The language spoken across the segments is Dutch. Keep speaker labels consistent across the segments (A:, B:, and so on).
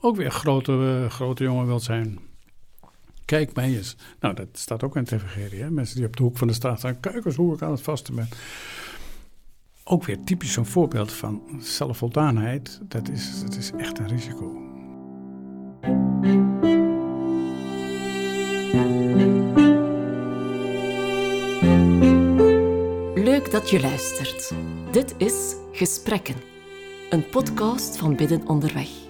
A: ook weer grote, eh, grote jongen wilt zijn. Kijk mij eens. Nou, dat staat ook in het evangelie. Hè? Mensen die op de hoek van de straat staan. Kijk eens hoe ik aan het vasten ben. Ook weer typisch zo'n voorbeeld van zelfvoldaanheid. Dat is, dat is echt een risico.
B: Leuk dat je luistert. Dit is Gesprekken, een podcast van Bidden Onderweg.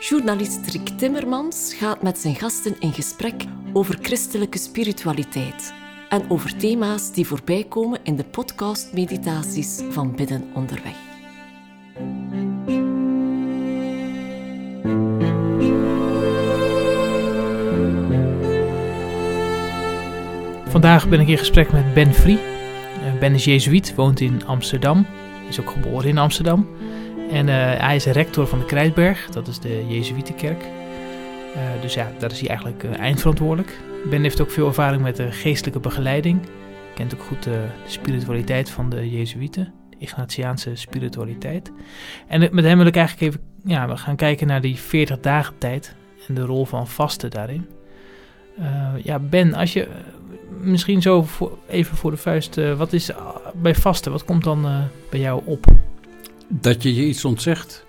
B: Journalist Rick Timmermans gaat met zijn gasten in gesprek over christelijke spiritualiteit en over thema's die voorbij komen in de podcast-meditaties van Bidden Onderweg.
C: Vandaag ben ik in gesprek met Ben Vrie. Eh, Ben is Jezuïet, woont in Amsterdam, is ook geboren in Amsterdam. En eh, hij is rector van de Krijtberg, dat is de Jezuïetenkerk. Eh, dus ja, daar is hij eigenlijk eh, eindverantwoordelijk. Ben heeft ook veel ervaring met de geestelijke begeleiding. Kent ook goed de spiritualiteit van de Jezuïeten, Ignatiaanse spiritualiteit. En met hem wil ik eigenlijk even ja, we gaan kijken naar die 40 dagen tijd en de rol van vasten daarin. Ja, Ben, als je misschien zo even voor de vuist, wat is bij vasten, wat komt dan bij jou op?
A: Dat je je iets ontzegt,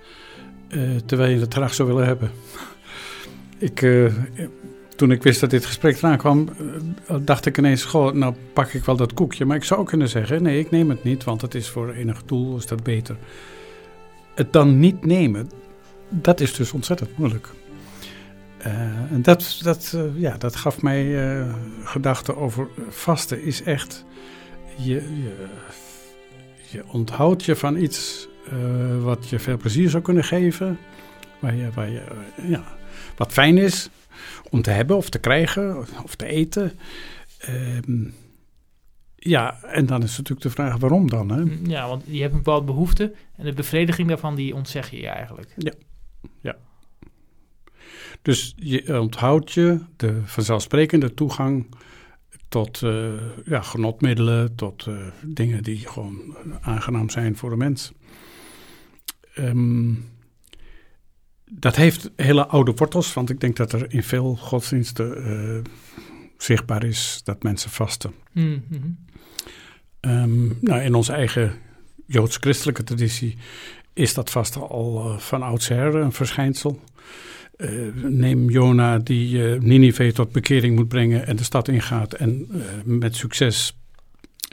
A: eh, terwijl je het graag zou willen hebben. Ik, eh, toen ik wist dat dit gesprek eraan kwam, eh, dacht ik ineens, goh, nou pak ik wel dat koekje. Maar ik zou kunnen zeggen, nee, ik neem het niet, want het is voor enig doel, is dat beter. Het dan niet nemen, dat is dus ontzettend moeilijk. En dat, dat, ja, dat gaf mij gedachten over vasten is echt, je, je onthoudt je van iets eh, wat je veel plezier zou kunnen geven, waar je, waar je, eh, ja, wat fijn is om te hebben of te krijgen of te eten. Ehm, ja, en dan is natuurlijk de vraag waarom dan. Hè?
C: Ja, want je hebt een bepaalde behoefte en de bevrediging daarvan, die ontzeg je je eigenlijk.
A: Dus je onthoudt je de vanzelfsprekende toegang tot eh, ja, genotmiddelen, tot dingen die gewoon aangenaam zijn voor de mens. Ehm, dat heeft hele oude wortels, want ik denk dat er in veel godsdiensten eh, zichtbaar is dat mensen vasten.
C: Mm, mhm.
A: Ehm, nou, in onze eigen joods-christelijke traditie is dat vast al eh, van oudsher een verschijnsel. Eh, neem Jona die Ninive tot bekering moet brengen en de stad ingaat en met succes.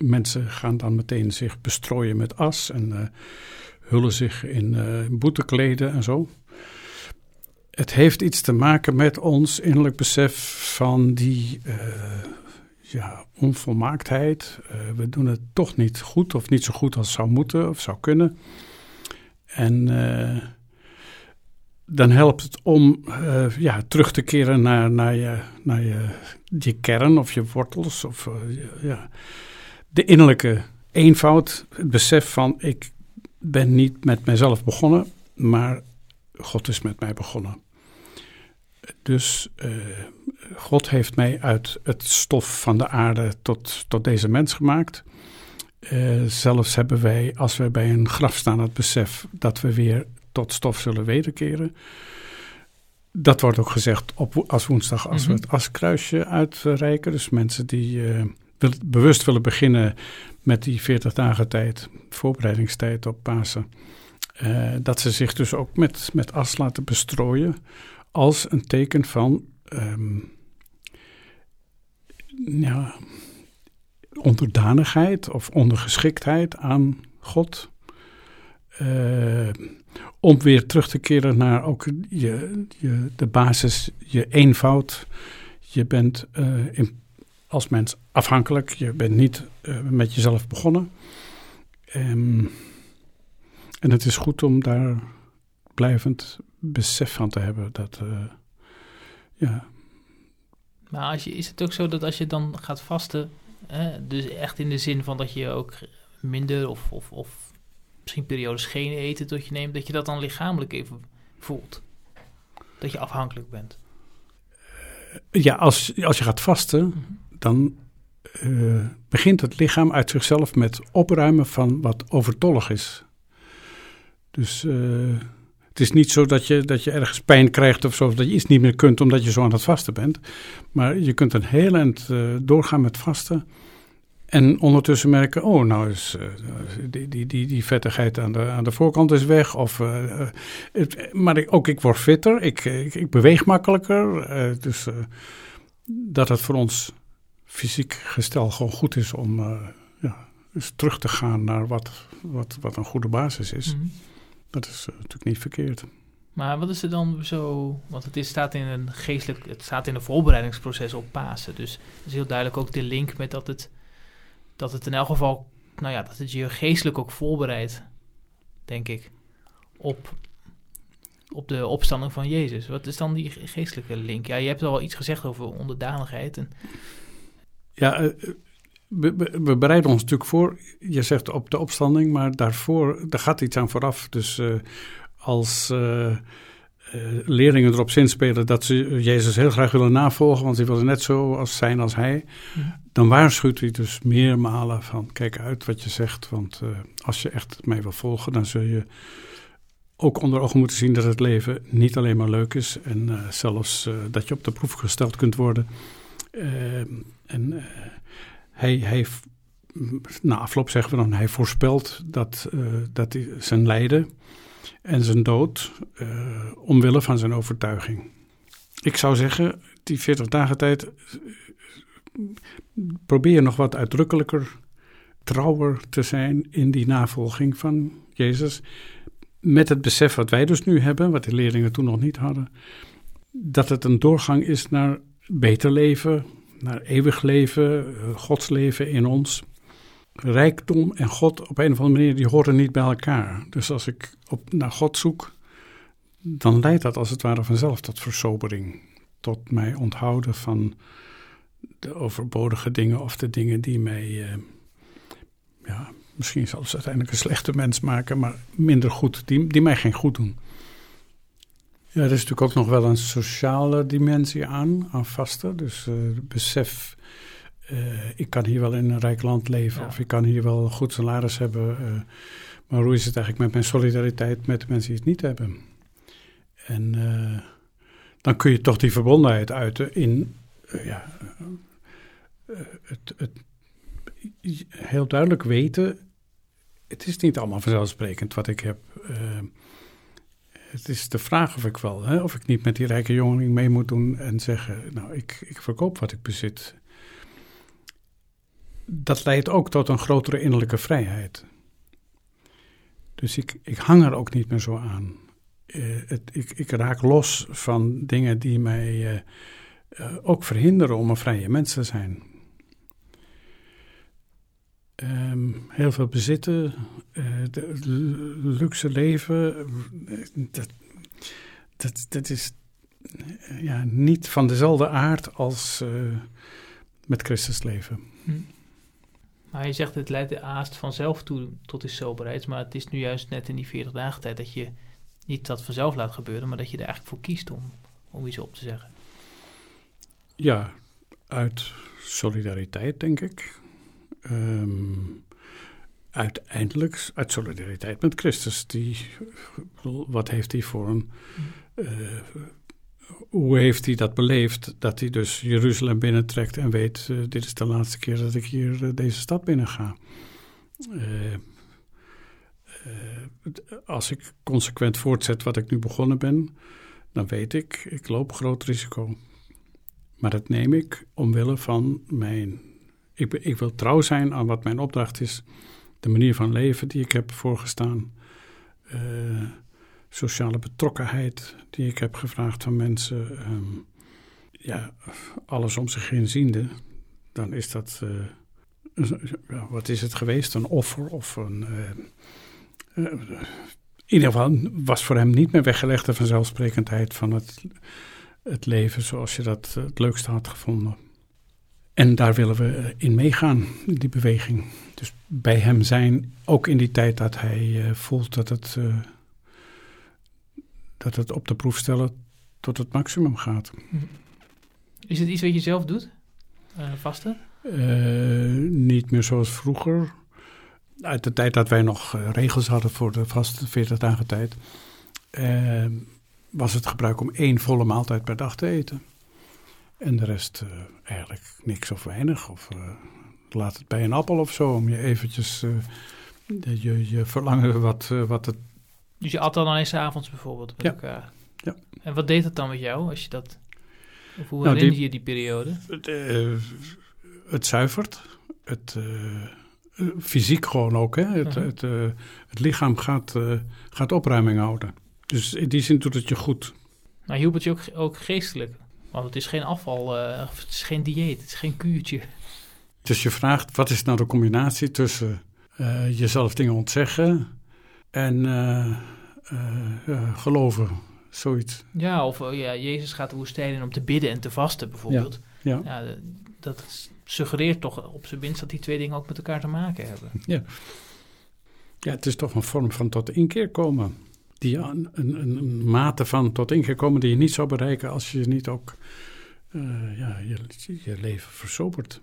A: Mensen gaan dan meteen zich bestrooien met as en hullen zich in eh, boetekleden en zo. Het heeft iets te maken met ons innerlijk besef van die eh, ja, onvolmaaktheid. Eh, we doen het toch niet goed of niet zo goed als zou moeten of zou kunnen. En dan helpt het om ja, terug te keren naar, naar, je, naar je, je kern of je wortels. Of, ja. De innerlijke eenvoud, het besef van ik ben niet met mijzelf begonnen, maar God is met mij begonnen. Dus eh, God heeft mij uit het stof van de aarde tot, tot deze mens gemaakt. Eh, zelfs hebben wij, als we bij een graf staan, het besef dat we weer tot stof zullen wederkeren. Dat wordt ook gezegd op, als woensdag als we
C: Mhm.
A: het askruisje uitreiken. Dus mensen die eh, wil- bewust willen beginnen met die 40 dagen tijd, voorbereidingstijd op Pasen. eh, dat ze zich dus ook met, met as laten bestrooien als een teken van ehm, ja, onderdanigheid of ondergeschiktheid aan God. Eh, om weer terug te keren naar ook je, je, de basis, je eenvoud. Je bent eh, in, als mens afhankelijk. Je bent niet eh, met jezelf begonnen. Ehm, en het is goed om daar blijvend besef van te hebben. Dat, eh, ja,
C: Maar als je, is het ook zo dat als je dan gaat vasten, hè, dus echt in de zin van dat je ook minder of, of, of misschien periodes geen eten tot je neemt, dat je dat dan lichamelijk even voelt? Dat je afhankelijk bent.
A: ja als, als je gaat vasten,
C: Mhm.
A: Dan eh, begint het lichaam uit zichzelf met opruimen van wat overtollig is. Dus eh, het is niet zo dat je, dat je ergens pijn krijgt of zo, of dat je iets niet meer kunt omdat je zo aan het vasten bent. Maar je kunt een heel eind uh, doorgaan met vasten. En ondertussen merken, oh, nou is die, die, die, die vettigheid aan de, aan de voorkant is weg. Of, maar ook ik word fitter, ik, ik, ik beweeg makkelijker. dus dat het voor ons fysiek gestel gewoon goed is om ja, dus terug te gaan naar wat, wat, wat een goede basis is. Mm -hmm. Dat is natuurlijk niet verkeerd.
C: Maar wat is er dan zo? Want het is, staat in een geestelijk, het staat in een voorbereidingsproces op Pasen. Dus is heel duidelijk ook de link met dat het dat het in elk geval, nou ja, dat het je geestelijk ook voorbereidt, denk ik, op, op de opstanding van Jezus. Wat is dan die geestelijke link? Ja, je hebt al iets gezegd over onderdanigheid. En...
A: Ja, uh, we, we, bereiden ons natuurlijk voor. Je zegt op de opstanding, maar daarvoor, daar gaat iets aan vooraf. Dus uh, als uh, leerlingen erop zinspelen dat ze Jezus heel graag willen navolgen, want ze willen net zo als zijn als hij, mm dan waarschuwt hij dus meermalen van kijk uit wat je zegt, want als je echt mij wil volgen, dan zul je ook onder ogen moeten zien dat het leven niet alleen maar leuk is en zelfs dat je op de proef gesteld kunt worden. En hij, hij, na afloop zeggen we dan, hij voorspelt dat, dat hij zijn lijden en zijn dood omwille van zijn overtuiging. Ik zou zeggen, die 40 dagen tijd probeer nog wat uitdrukkelijker, trouwer te zijn in die navolging van Jezus. Met het besef wat wij dus nu hebben, wat de leerlingen toen nog niet hadden, dat het een doorgang is naar beter leven, naar eeuwig leven, eh, Gods leven in ons. Rijkdom en God op een of andere manier, die horen niet bij elkaar. Dus als ik op, naar God zoek, dan leidt dat als het ware vanzelf tot versobering. Tot mij onthouden van de overbodige dingen of de dingen die mij, uh, ja, misschien zelfs uiteindelijk een slechte mens maken, maar minder goed, die, die mij geen goed doen. Ja, er is natuurlijk ook nog wel een sociale dimensie aan, aan vasten. Dus uh, besef, uh, ik kan hier wel in een rijk land leven ja. of ik kan hier wel een goed salaris hebben. maar hoe is het eigenlijk met mijn solidariteit met de mensen die het niet hebben? En dan kun je toch die verbondenheid uiten in ja, het, het, heel duidelijk weten, het is niet allemaal vanzelfsprekend wat ik heb. Het is de vraag of ik wel, hè, of ik niet met die rijke jongeling mee moet doen en zeggen, nou, ik, ik verkoop wat ik bezit. Dat leidt ook tot een grotere innerlijke vrijheid. Dus ik, ik hang er ook niet meer zo aan. Uh, het, ik, ik raak los van dingen die mij uh, uh, ook verhinderen om een vrije mens te zijn. Um, heel veel bezitten, uh, de, luxe leven, dat, dat, dat is uh, ja, niet van dezelfde aard als uh, met Christus leven. Hm.
C: Maar je zegt het leidt haast vanzelf toe tot die soberheid, maar het is nu juist net in die 40 dagen tijd dat je niet dat vanzelf laat gebeuren, maar dat je er eigenlijk voor kiest om, om iets op te zeggen.
A: Ja, uit solidariteit denk ik. Um, uiteindelijk uit solidariteit met Christus. Die, wat heeft hij voor een. Uh, hoe heeft hij dat beleefd? Dat hij dus Jeruzalem binnentrekt en weet: uh, dit is de laatste keer dat ik hier uh, deze stad binnen ga. als ik consequent voortzet wat ik nu begonnen ben, dan weet ik, ik loop groot risico. Maar dat neem ik omwille van mijn ik, ik wil trouw zijn aan wat mijn opdracht is, de manier van leven die ik heb voorgestaan, uh, sociale betrokkenheid die ik heb gevraagd van mensen. Um, ja, alles om zich heen ziende, dan is dat, uh, wat is het geweest, een offer of een. Uh, in ieder geval was voor hem niet meer weggelegd de vanzelfsprekendheid van het, het leven zoals je dat het leukste had gevonden. En daar willen we eh, in meegaan, die beweging. Dus bij hem zijn, ook in die tijd dat hij uh, voelt dat het, uh, dat het op de proef stellen tot het maximum gaat.
C: Is het iets wat je zelf doet, uh, vasten?
A: niet meer zoals vroeger. Uit de tijd dat wij nog regels hadden voor de vaste 40 dagen tijd. eh, was het gebruik om één volle maaltijd per dag te eten. En de rest eh, eigenlijk niks of weinig. Of eh, laat het bij een appel of zo, om je eventjes eh, je, je verlangen wat, wat het...
C: Dus je at dan eens avonds bijvoorbeeld met
A: Ja.
C: elkaar.
A: Ja.
C: En wat deed dat dan met jou als je dat... Of hoe
A: Nou,
C: herinner
A: die-
C: je die periode?
A: Het, het zuivert. Het, fysiek gewoon ook. Hè? Het,
C: Mhm.
A: het, het lichaam gaat, gaat opruiming houden. Dus in die zin doet het je goed.
C: Maar hielp het je ook, ook geestelijk? Want het is geen afval, eh, het is geen dieet, het is geen kuurtje.
A: Dus je vraagt, wat is nou de combinatie tussen eh, jezelf dingen ontzeggen en eh, ja, geloven? Zoiets.
C: Ja, of ja, Jezus gaat de woestijn in om te bidden en te vasten bijvoorbeeld.
A: Ja.
C: Ja, dat suggereert toch op zijn minst dat die twee dingen ook met elkaar te maken hebben.
A: Ja, het is toch een vorm van tot inkeer komen. Die, een, een, een mate van tot inkeer komen die je niet zou bereiken als je niet ook eh, ja, je, je leven versobert.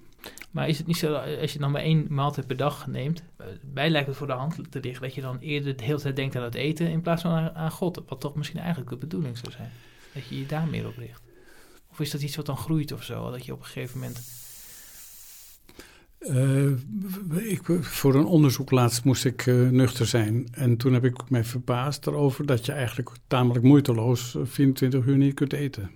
C: Maar is het niet zo, dat als je dan maar één maaltijd per dag neemt, eh, mij lijkt het voor de hand te liggen dat je dan eerder de hele tijd denkt aan het eten in plaats van aan, aan God, wat toch misschien eigenlijk de bedoeling zou zijn. Dat je je daar meer op richt. Of is dat iets wat dan groeit of zo, dat je op een gegeven moment...
A: Eh, ik, voor een onderzoek laatst moest ik eh, nuchter zijn. En toen heb ik mij verbaasd erover dat je eigenlijk tamelijk moeiteloos eh, 24 uur niet kunt eten.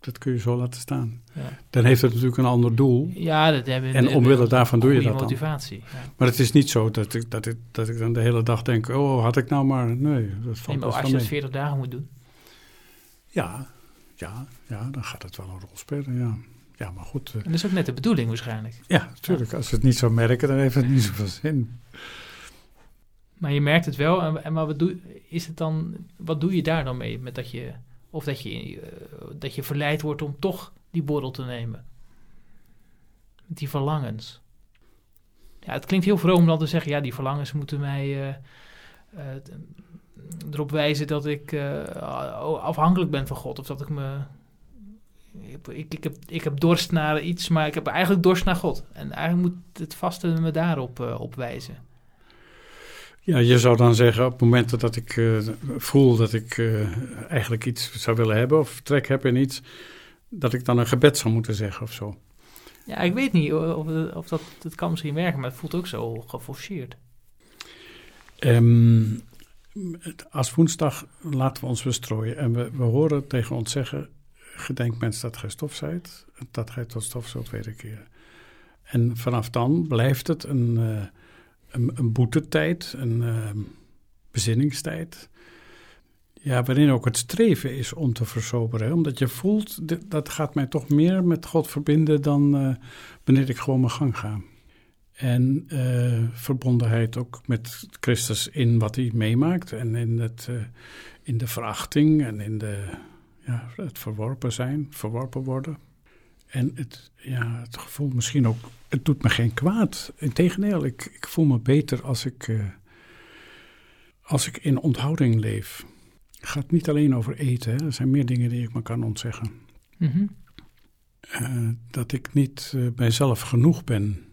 A: Dat kun je zo laten staan.
C: Ja,
A: Dan heeft het natuurlijk een ander doel.
C: ja dat hebben
A: En omwille daarvan doe je dat dan.
C: motivatie. Ja.
A: Maar het is niet zo dat ik, dat, ik, dat ik dan de hele dag denk: oh, had ik nou maar. Nee, dat
C: Nee,
A: valt
C: maar
A: best
C: als je dat
A: mee.
C: 40 dagen moet doen,
A: Ja, ja, ja, dan gaat het wel een rol spelen. Ja, ja maar goed. eh,
C: en dat is ook net de bedoeling waarschijnlijk.
A: ja, natuurlijk. Als we het niet zou merken, dan heeft het niet zoveel zin.
C: Maar je merkt het wel. En, en maar wat doe, is het dan, wat doe je daar dan mee? Met dat je, of dat je, eh, dat je verleid wordt om toch die borrel te nemen. Met die verlangens. Ja, het klinkt heel vroom om dan te zeggen... ja, die verlangens moeten mij eh, erop wijzen dat ik afhankelijk ben van God. Of dat ik me... Ik, ik, ik, heb, ik heb dorst naar iets, maar ik heb eigenlijk dorst naar God. En eigenlijk moet het vasten me daarop eh, op wijzen.
A: Ja, je zou dan zeggen op momenten dat ik eh, voel dat ik eh, eigenlijk iets zou willen hebben of trek heb in iets, dat ik dan een gebed zou moeten zeggen of zo.
C: Ja, ik weet niet of, of dat, dat kan misschien werken, maar het voelt ook zo geforceerd.
A: Ehm, als woensdag laten we ons bestrooien en we, we horen tegen ons zeggen, gedenk mens dat gij stof zijt, dat gij tot stof zult wederkeren. En vanaf dan blijft het een, eh, een, een boetetijd, een eh, bezinningstijd. Ja, waarin ook het streven is om te versoberen. Omdat je voelt, dat gaat mij toch meer met God verbinden dan eh, wanneer ik gewoon mijn gang ga. En verbondenheid ook met Christus in wat hij meemaakt. En in, het, in de verachting en in de, ja, het verworpen zijn, verworpen worden. En het, ja, het gevoel misschien ook, het doet me geen kwaad. Integendeel, ik, ik voel me beter als ik, eh, als ik in onthouding leef. Het gaat niet alleen over eten, hè. er zijn meer dingen die ik me kan ontzeggen.
C: Mhm.
A: Eh, dat ik niet bij zelf genoeg ben.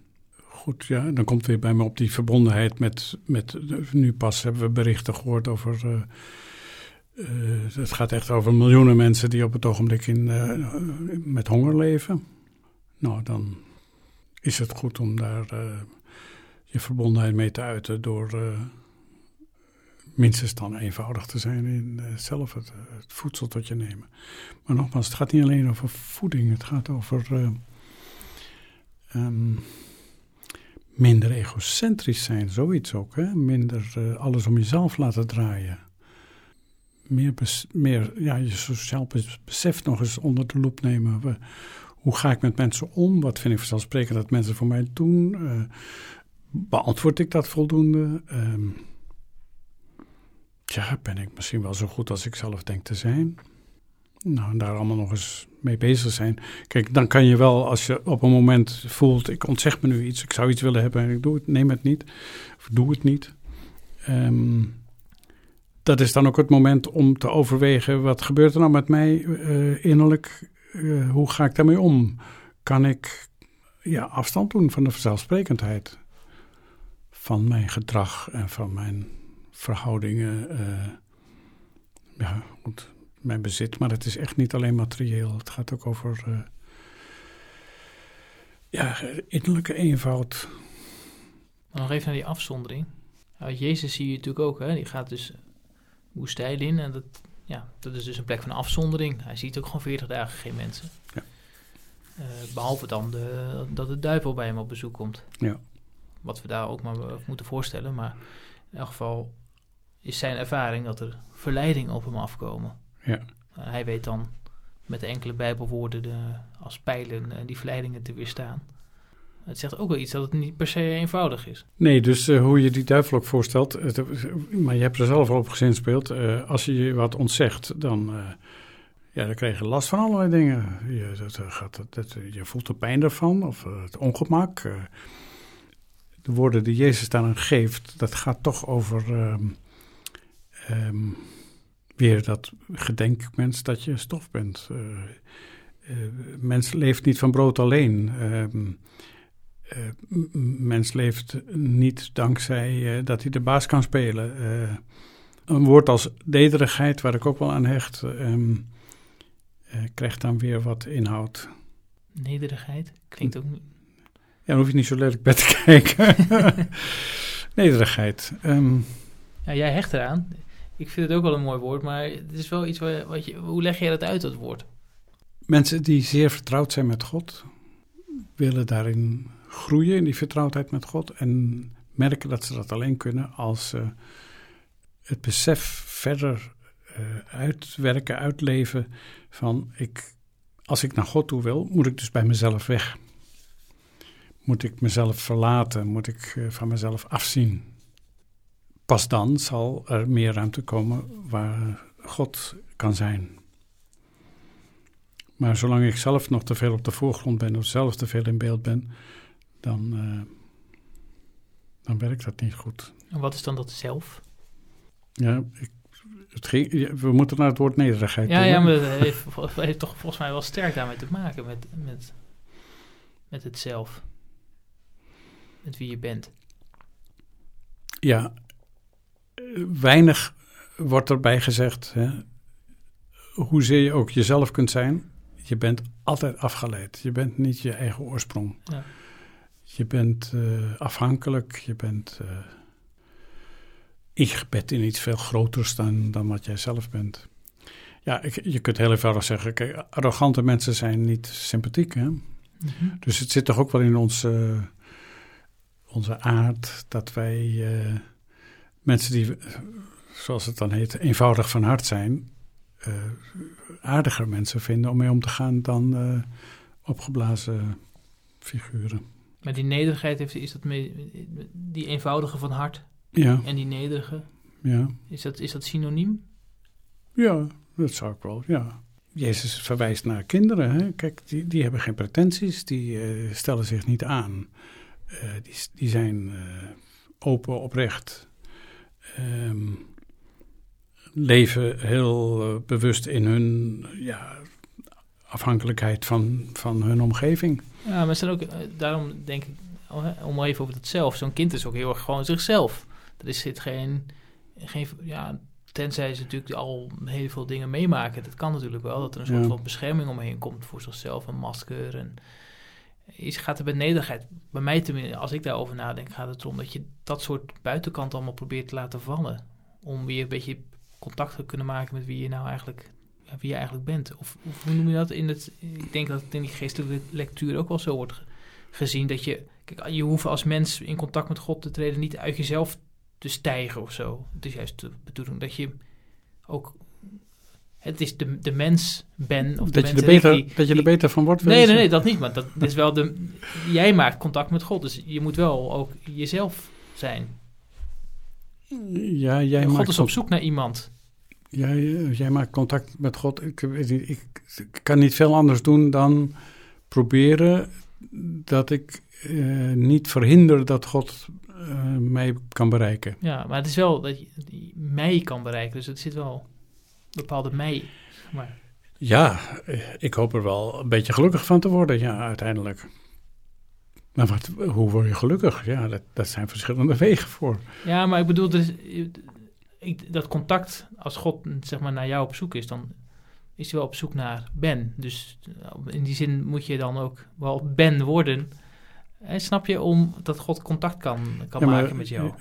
A: Goed, ja, dan komt weer bij me op die verbondenheid met, met nu pas hebben we berichten gehoord over, eh, het gaat echt over miljoenen mensen die op het ogenblik in, eh, met honger leven. Nou, dan is het goed om daar eh, je verbondenheid mee te uiten door minstens dan eenvoudig te zijn in zelf het, het voedsel tot je nemen. Maar nogmaals, het gaat niet alleen over voeding, het gaat over eh, ehm, minder egocentrisch zijn, zoiets ook. Hè? Minder alles om jezelf laten draaien. Meer, meer ja, je sociaal bes- besef nog eens onder de loep nemen. Hoe ga ik met mensen om? Wat vind ik vanzelfsprekend dat mensen voor mij doen? Eh, beantwoord ik dat voldoende? Ehm, ja, ben ik misschien wel zo goed als ik zelf denk te zijn? Nou, en daar allemaal nog eens mee bezig zijn. Kijk, dan kan je wel, als je op een moment voelt, ik ontzeg me nu iets, ik zou iets willen hebben en ik doe het, neem het niet, of doe het niet. Ehm, dat is dan ook het moment om te overwegen, wat gebeurt er nou met mij eh, innerlijk? Eh, hoe ga ik daarmee om? Kan ik ja, afstand doen van de vanzelfsprekendheid van mijn gedrag en van mijn verhoudingen eh, ja, mijn bezit. Maar het is echt niet alleen materieel. Het gaat ook over ja, innerlijke eenvoud.
C: Maar nog even naar die afzondering. Nou, Jezus zie je natuurlijk ook, hè? die gaat dus woestijn in. En dat, ja, dat is dus een plek van afzondering. Hij ziet ook gewoon 40 dagen geen mensen. Ja. Uh, behalve dan de, dat de duivel bij hem op bezoek komt.
A: Ja.
C: Wat we daar ook maar moeten voorstellen. Maar in elk geval is zijn ervaring dat er verleidingen op hem afkomen.
A: Ja.
C: Uh, hij weet dan met enkele bijbelwoorden de, als pijlen uh, die verleidingen te weerstaan. Het zegt ook wel iets dat het niet per se eenvoudig is.
A: Nee, dus uh, hoe je die duivel ook voorstelt, het, maar je hebt er zelf al op gezinspeeld. Uh, als je je wat ontzegt, dan, ja, dan krijg je last van allerlei dingen. Je, dat, gaat, dat, je voelt de pijn ervan of het ongemak. de woorden die Jezus daaraan geeft, dat gaat toch over um, um, weer dat gedenkmens dat je stof bent. mens leeft niet van brood alleen. Uh, mens leeft niet dankzij uh, dat hij de baas kan spelen. Uh, een woord als nederigheid, waar ik ook wel aan hecht, um, krijgt dan weer wat inhoud.
C: Nederigheid? Klinkt ook...
A: Ja, dan hoef je niet zo lelijk bij te kijken. nederigheid. Um,
C: ja, jij hecht eraan. Ik vind het ook wel een mooi woord, maar het is wel iets waar, wat je... Hoe leg jij dat uit, dat woord?
A: Mensen die zeer vertrouwd zijn met God, willen daarin groeien in die vertrouwdheid met God en merken dat ze dat alleen kunnen als ze het besef verder uh, uitwerken, uitleven van ik, als ik naar God toe wil, moet ik dus bij mezelf weg. Moet ik mezelf verlaten, moet ik uh, van mezelf afzien. Pas dan zal er meer ruimte komen waar God kan zijn. Maar zolang ik zelf nog te veel op de voorgrond ben of zelf te veel in beeld ben, dan, uh, dan werkt dat niet goed.
C: En wat is dan dat zelf?
A: Ja, ik, het ging, we moeten naar het woord nederigheid
C: Ja, ja maar het heeft, heeft, toch volgens mij wel sterk daarmee te maken met, met, met het zelf. Met wie je bent.
A: Ja, weinig wordt erbij gezegd. Hè? Hoezeer je ook jezelf kunt zijn, je bent altijd afgeleid. Je bent niet je eigen oorsprong.
C: Ja.
A: Je bent uh, afhankelijk, je bent uh, ingebed in iets veel groters dan, dan wat jij zelf bent. Ja, ik, je kunt heel eenvoudig zeggen, kijk, arrogante mensen zijn niet sympathiek. Hè? Mm -hmm. Dus het zit toch ook wel in onze, onze aard dat wij uh, mensen die, zoals het dan heet, eenvoudig van hart zijn, aardiger mensen vinden om mee om te gaan dan opgeblazen figuren.
C: Maar die nederigheid heeft, is dat mee, die eenvoudige van hart
A: ja.
C: en die nederige,
A: ja.
C: is, dat, is dat synoniem?
A: Ja, dat zou ik wel, ja. Jezus verwijst naar kinderen. Hè? Kijk, die, die hebben geen pretenties, die uh, stellen zich niet aan. Uh, die, die zijn uh, open, oprecht. Um, leven heel bewust in hun ja, afhankelijkheid van, van hun omgeving.
C: Ja, maar zijn ook, daarom denk ik, om even over het zelf. Zo'n kind is ook heel erg gewoon zichzelf. Er is, zit geen, geen, ja, tenzij ze natuurlijk al heel veel dingen meemaken. Dat kan natuurlijk wel, dat er een soort ja. van bescherming omheen komt voor zichzelf, een masker. En iets gaat er nederigheid. Bij mij tenminste, als ik daarover nadenk, gaat het erom dat je dat soort buitenkant allemaal probeert te laten vallen. Om weer een beetje contact te kunnen maken met wie je nou eigenlijk wie je eigenlijk bent. Of, of, hoe noem je dat in het... Ik denk dat het in die geestelijke lectuur ook wel zo wordt gezien. Dat je... Kijk, je hoeft als mens in contact met God te treden niet uit jezelf te stijgen of zo. Het is juist de bedoeling dat je ook... Het is de, de mens ben. Of
A: dat,
C: de
A: je er beter, die, dat je er beter van wordt.
C: Nee, nee, nee, dat niet. Maar dat is wel de... Jij maakt contact met God. Dus je moet wel ook jezelf zijn.
A: Ja, jij
C: God
A: maakt
C: is op zoek naar iemand.
A: Jij, jij maakt contact met God. Ik, ik, ik, kan niet veel anders doen dan proberen dat ik uh, niet verhinder dat God uh, mij kan bereiken.
C: Ja, maar het is wel dat je mij kan bereiken. Dus het zit wel een bepaalde mij. Maar.
A: Ja, ik hoop er wel een beetje gelukkig van te worden, ja, uiteindelijk. Maar wat, hoe word je gelukkig? Ja, dat, dat zijn verschillende wegen voor.
C: Ja, maar ik bedoel, dus, ik, dat contact, als God zeg maar naar jou op zoek is, dan is hij wel op zoek naar Ben. Dus eh, in die zin moet je dan ook wel Ben worden. En snap je, om dat God contact kan, kan
A: Ja, maar-
C: maken met jou.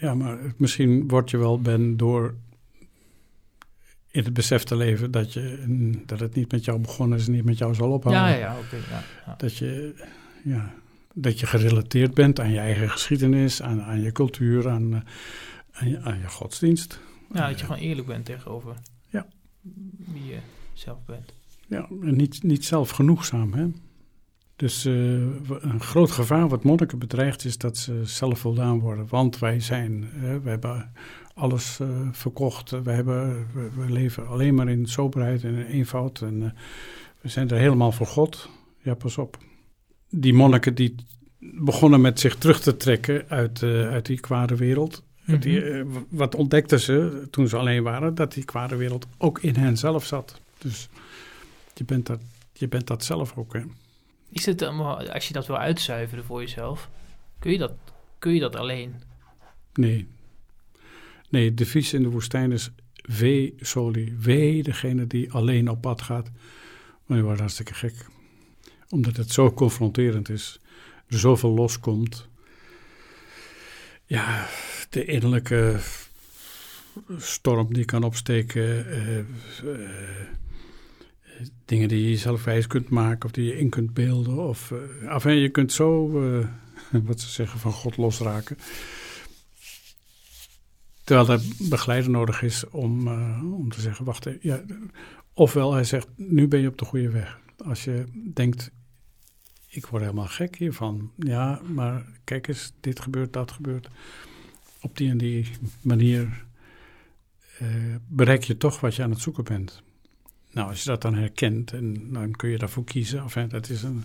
A: Ja, maar misschien word je wel ben door in het besef te leven dat, je, dat het niet met jou begonnen is en niet met jou zal ophouden.
C: Ja, ja, ja, oké. ja, ja.
A: Dat, je, ja, dat je gerelateerd bent aan je eigen geschiedenis, aan, aan je cultuur, aan, eh, aan, je, aan je godsdienst.
C: Ja, dat je gewoon eerlijk bent tegenover
A: Ja.
C: wie je zelf bent.
A: Ja, en niet, niet zelfgenoegzaam. Hè? Dus eh, een groot gevaar wat monniken bedreigt is dat ze zelfvoldaan worden. Want wij zijn, hè, we hebben alles eh, verkocht. We, hebben, we, we leven alleen maar in soberheid en in eenvoud. En eh, we zijn er helemaal voor God. Ja, pas op. Die monniken die begonnen met zich terug te trekken uit, uit die kwade wereld. Die,
C: Mhm.
A: eh, wat ontdekten ze toen ze alleen waren? Dat die kwade wereld ook in hen zelf zat. Dus je bent dat, je bent dat zelf ook. Hè?
C: Is het, als je dat wil uitzuiveren voor jezelf, kun je dat, kun je dat alleen?
A: Nee. Nee, het devies in de woestijn is wee soli. Wee degene die alleen op pad gaat. Maar je wordt hartstikke gek. Omdat het zo confronterend is. Er zoveel loskomt. Ja, de innerlijke storm die kan opsteken. eh, eh, dingen die je zelf wijs kunt maken of die je in kunt beelden. Of, eh, enfin, je kunt zo, wat ze zeggen, van God losraken. Terwijl er begeleider nodig is om, om te zeggen, wacht. Ja, ofwel hij zegt, nu ben je op de goede weg. Als je denkt, ik word helemaal gek hiervan. Ja, maar kijk eens, dit gebeurt, dat gebeurt. Op die en die manier eh, bereik je toch wat je aan het zoeken bent. Nou, als je dat dan herkent, en dan kun je daarvoor kiezen. Enfin, dat is een,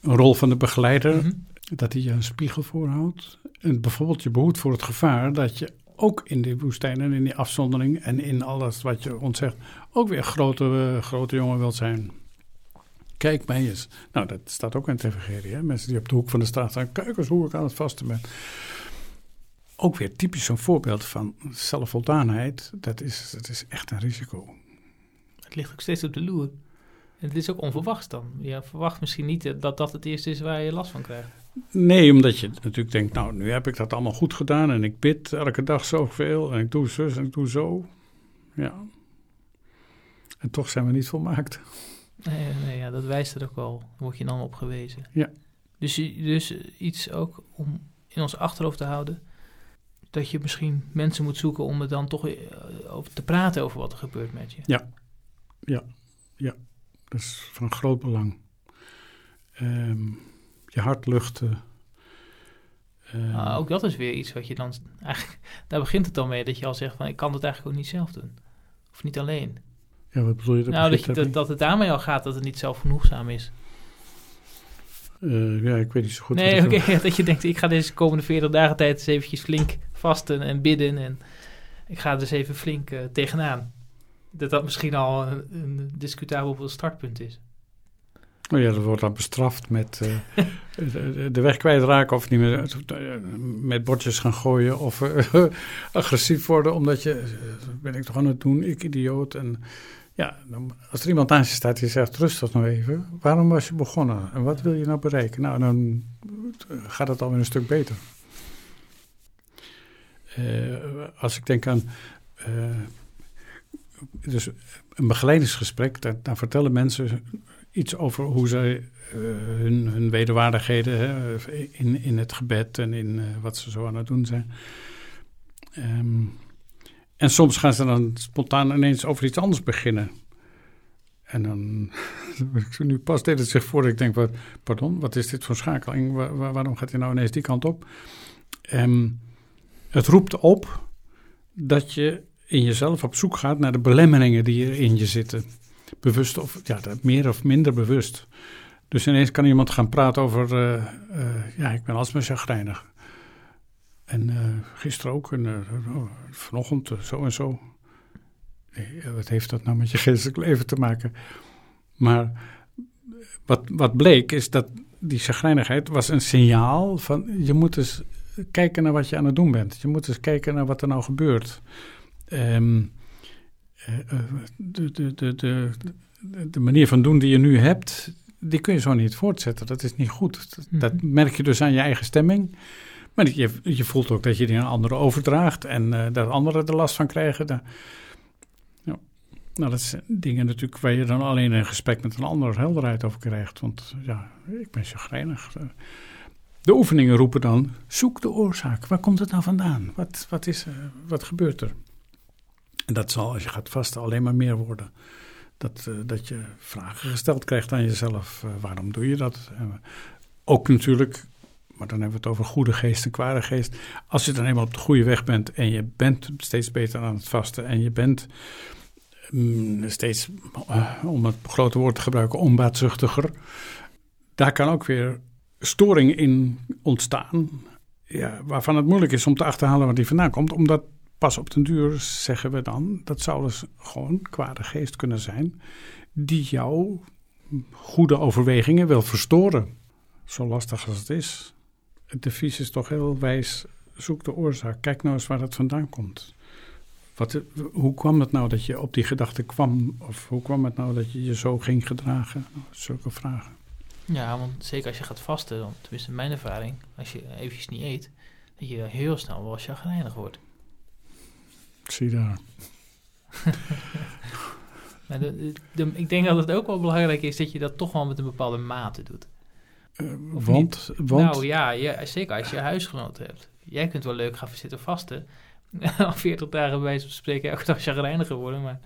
A: een rol van de begeleider
C: Mhm.
A: dat hij je een spiegel voorhoudt. En bijvoorbeeld je behoedt voor het gevaar dat je ook in die woestijn en in die afzondering en in alles wat je ontzegt, ook weer grote, eh, grote jongen wilt zijn. Kijk mij eens. Nou, dat staat ook in het evangelie. Hè? Mensen die op de hoek van de straat staan, kijk eens hoe ik aan het vasten ben. Ook weer typisch zo'n voorbeeld van zelfvoldaanheid. Dat is, dat is echt een risico.
C: Het ligt ook steeds op de loer. En het is ook onverwachts dan. Je verwacht misschien niet eh, dat dat het eerste is waar je last van krijgt.
A: Nee, omdat je natuurlijk denkt, nou, nu heb ik dat allemaal goed gedaan en ik bid elke dag zoveel en ik doe zus en ik doe zo. Ja. En toch zijn we niet volmaakt.
C: Nee, nee ja, dat wijst er ook wel. Word je dan op gewezen.
A: Ja.
C: Dus, dus iets ook om in ons achterhoofd te houden. Dat je misschien mensen moet zoeken om er dan toch eh, over te praten over wat er gebeurt met je.
A: Dat is van groot belang. Ehm, je hart luchten. Ehm,
C: Ah, ook dat is weer iets wat je dan... Eigenlijk, daar begint het dan mee dat je al zegt van... ik kan het eigenlijk ook niet zelf doen. Of niet alleen.
A: Ja, wat bedoel je? Dat
C: nou, dat, je, dat, dat het daarmee al gaat dat het niet zelfgenoegzaam is.
A: Eh, ja, ik weet niet zo goed.
C: nee, oké. dat je denkt, ik ga deze komende 40 dagen tijd eens eventjes flink vasten en bidden. En ik ga er dus even flink eh, tegenaan. Dat dat misschien al een, een discutabel startpunt is.
A: Oh ja, dat wordt dan bestraft met eh, de, de weg kwijtraken of niet meer met bordjes gaan gooien of agressief worden omdat je, ben ik toch aan het doen, ik idioot. En ja, dan, als er iemand naast je staat die zegt, rustig nog even, waarom was je begonnen en wat wil je nou bereiken? Nou, dan gaat het alweer een stuk beter. Eh, als ik denk aan eh, dus een begeleidingsgesprek, daar vertellen mensen iets over hoe zij eh, hun, hun wederwaardigheden hè, in, in het gebed en in eh, wat ze zo aan het doen zijn. Ehm, en soms gaan ze dan spontaan ineens over iets anders beginnen. En dan, nu pas deed het zich voor ik denk, wat, pardon, wat is dit voor schakeling? Wa- wa- waarom gaat hij nou ineens die kant op? Ehm, het roept op dat je in jezelf op zoek gaat naar de belemmeringen die er in je zitten bewust of ja, meer of minder bewust. Dus ineens kan iemand gaan praten over, eh, eh, ja, ik ben alsmaar chagrijnig. En eh, gisteren ook, en eh, oh, vanochtend eh, zo en zo. Nee, eh, wat heeft dat nou met je geestelijk leven te maken? Maar wat, wat bleek is dat die chagrijnigheid was een signaal van, je moet eens kijken naar wat je aan het doen bent. Je moet eens kijken naar wat er nou gebeurt. Ehm, eh, eh, de, de, de, de, de manier van doen die je nu hebt, die kun je zo niet voortzetten. Dat is niet goed. Dat,
C: Mhm.
A: dat merk je dus aan je eigen stemming. Maar je, je voelt ook dat je die aan anderen overdraagt en eh, dat anderen er last van krijgen. Da- ja. Nou, dat zijn dingen natuurlijk waar je dan alleen in gesprek met een ander helderheid over krijgt. Want ja, ik ben chagrijnig. De oefeningen roepen dan, zoek de oorzaak. Waar komt het nou vandaan? Wat, wat, is, wat gebeurt er? En dat zal, als je gaat vasten, alleen maar meer worden. Dat, eh, dat je vragen gesteld krijgt aan jezelf. eh, waarom doe je dat? Ook natuurlijk, maar dan hebben we het over goede geest en kwade geest. Als je dan eenmaal op de goede weg bent en je bent steeds beter aan het vasten en je bent mm, steeds, eh, om het grote woord te gebruiken, onbaatzuchtiger. Daar kan ook weer storing in ontstaan. Ja, waarvan het moeilijk is om te achterhalen waar die vandaan komt. Omdat pas op den duur zeggen we dan, dat zou dus gewoon kwade geest kunnen zijn. Die jouw goede overwegingen wil verstoren. Zo lastig als het is. Het devies is toch heel wijs. Zoek de oorzaak. Kijk nou eens waar het vandaan komt. Wat, hoe kwam het nou dat je op die gedachte kwam? Of hoe kwam het nou dat je je zo ging gedragen? Zulke vragen.
C: Ja, want zeker als je gaat vasten, dan, tenminste in mijn ervaring, als je eventjes niet eet, dat je heel snel wel chagrijnig wordt.
A: Zie daar.
C: Maar de, de- de- ik denk dat het ook wel belangrijk is dat je dat toch wel met een bepaalde mate doet.
A: Eh, want, want
C: Nou ja, ja, zeker als je huisgenoten hebt. Jij kunt wel leuk gaan zitten vasten. Al 40 dagen bij van spreken elke dag chagrijniger worden, maar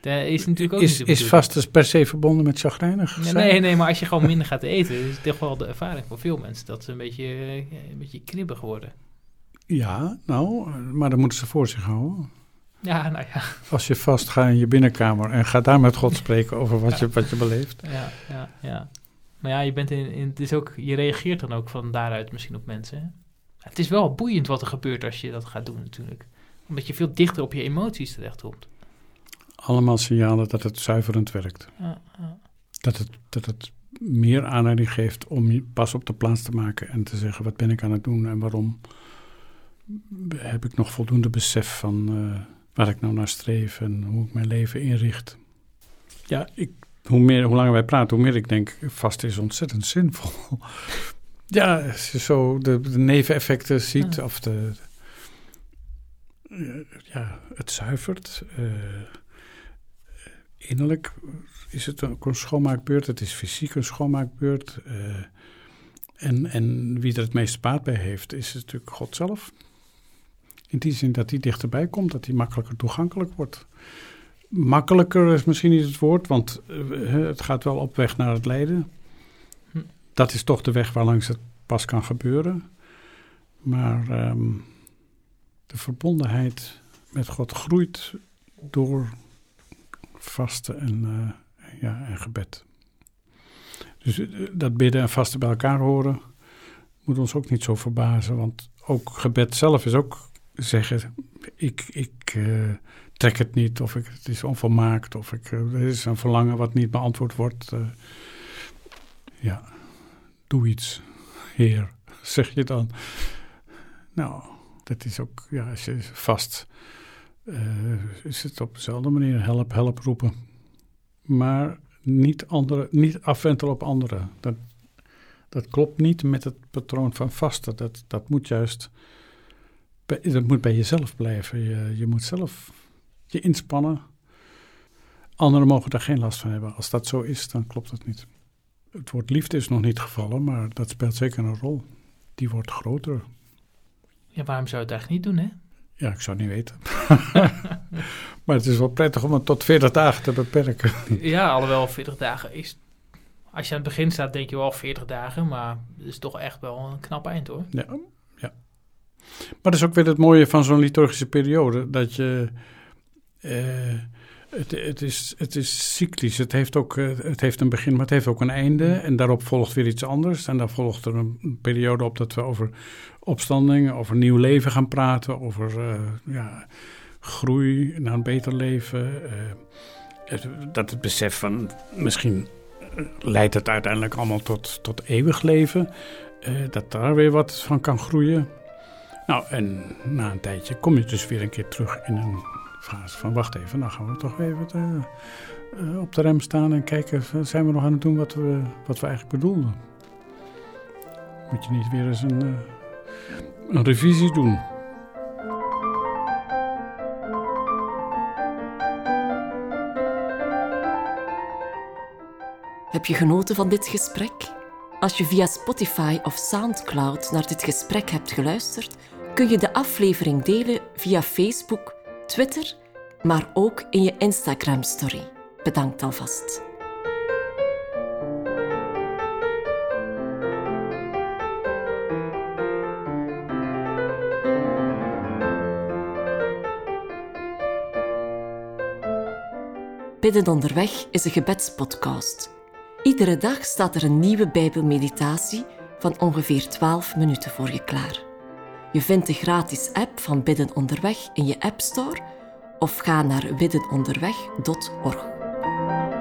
C: dat is natuurlijk ook
A: is,
C: niet
A: is vast dus per se verbonden met chagrijnig
C: Nee, nee, nee, maar als je gewoon minder gaat eten, is het toch wel de ervaring voor veel mensen dat ze een beetje, eh, een beetje kribbig worden.
A: Ja, nou, maar dan moeten ze voor zich houden.
C: Ja, nou ja,
A: Als je vast gaat in je binnenkamer en ga daar met God spreken over wat, je, wat je beleeft.
C: ja, ja, ja. Maar ja, je bent in, in, het is ook, je reageert dan ook van daaruit misschien op mensen. Hè? Het is wel boeiend wat er gebeurt als je dat gaat doen natuurlijk. Omdat je veel dichter op je emoties terechtkomt.
A: Allemaal signalen dat het zuiverend werkt.
C: Ja, ja.
A: Dat het, dat het meer aanleiding geeft om je pas op de plaats te maken en te zeggen: wat ben ik aan het doen en waarom heb ik nog voldoende besef van eh, waar ik nou naar streef en hoe ik mijn leven inricht. Ja, ik, hoe, meer, hoe langer wij praten, hoe meer ik denk: vast is ontzettend zinvol. ja, als je zo de, de neveneffecten ziet,
C: Ja.
A: of de, ja, het zuivert. eh, innerlijk is het ook een schoonmaakbeurt. Het is fysiek een schoonmaakbeurt. eh, en, en wie er het meeste baat bij heeft, is natuurlijk God zelf. In die zin dat hij dichterbij komt, dat hij makkelijker toegankelijk wordt. Makkelijker is misschien niet het woord, want eh, het gaat wel op weg naar het lijden.
C: Hm.
A: Dat is toch de weg waarlangs het pas kan gebeuren. Maar ehm, de verbondenheid met God groeit door vasten en, eh, ja, en gebed. Dus eh, dat bidden en vasten bij elkaar horen moet ons ook niet zo verbazen. Want ook gebed zelf is ook zeggen: ik, ik trek het niet, of ik, het is onvolmaakt, of ik, eh, er is een verlangen wat niet beantwoord wordt. eh. ja, doe iets, Heer, zeg je dan. Nou, dat is ook, ja, als je vast eh, is het op dezelfde manier help, help roepen. Maar niet, andere, niet afwentelen op anderen. Dat, dat klopt niet met het patroon van vasten. Dat, dat moet juist dat moet bij jezelf blijven. Je, je moet zelf je inspannen. Anderen mogen daar geen last van hebben. Als dat zo is, dan klopt het niet. Het woord liefde is nog niet gevallen, maar dat speelt zeker een rol. Die wordt groter.
C: ja, waarom zou je het eigenlijk niet doen, hè?
A: Ja, ik zou het niet weten. maar het is wel prettig om het tot 40 dagen te beperken.
C: Ja, alhoewel 40 dagen is... Als je aan het begin staat, denk je wel 40 dagen, maar het is toch echt wel een knap eind, hoor.
A: Ja, ja. Maar dat is ook weer het mooie van zo'n liturgische periode. Dat je. Eh, het, het, is, het is cyclisch. Het heeft, ook, eh, het heeft een begin, maar het heeft ook een einde. En daarop volgt weer iets anders. En dan volgt er een periode op dat we over opstanding, over nieuw leven gaan praten. Over eh, ja, groei naar een beter leven. het- dat het besef van misschien leidt het uiteindelijk allemaal tot, tot eeuwig leven. dat daar weer wat van kan groeien. Nou, en na een tijdje kom je dus weer een keer terug in een fase van... wacht even, dan gaan we toch even uh, op de rem staan en kijken... zijn we nog aan het doen wat we, wat we eigenlijk bedoelden? Moet je niet weer eens een, een revisie doen?
B: Heb je genoten van dit gesprek? Als je via Spotify of SoundCloud naar dit gesprek hebt geluisterd, kun je de aflevering delen via Facebook, Twitter, maar ook in je Instagram-story. Bedankt alvast. Bidden onderweg is een gebedspodcast Iedere dag staat er een nieuwe Bijbelmeditatie van ongeveer 12 minuten voor je klaar. Je vindt de gratis app van Bidden Onderweg in je App Store of ga naar biddenonderweg.org.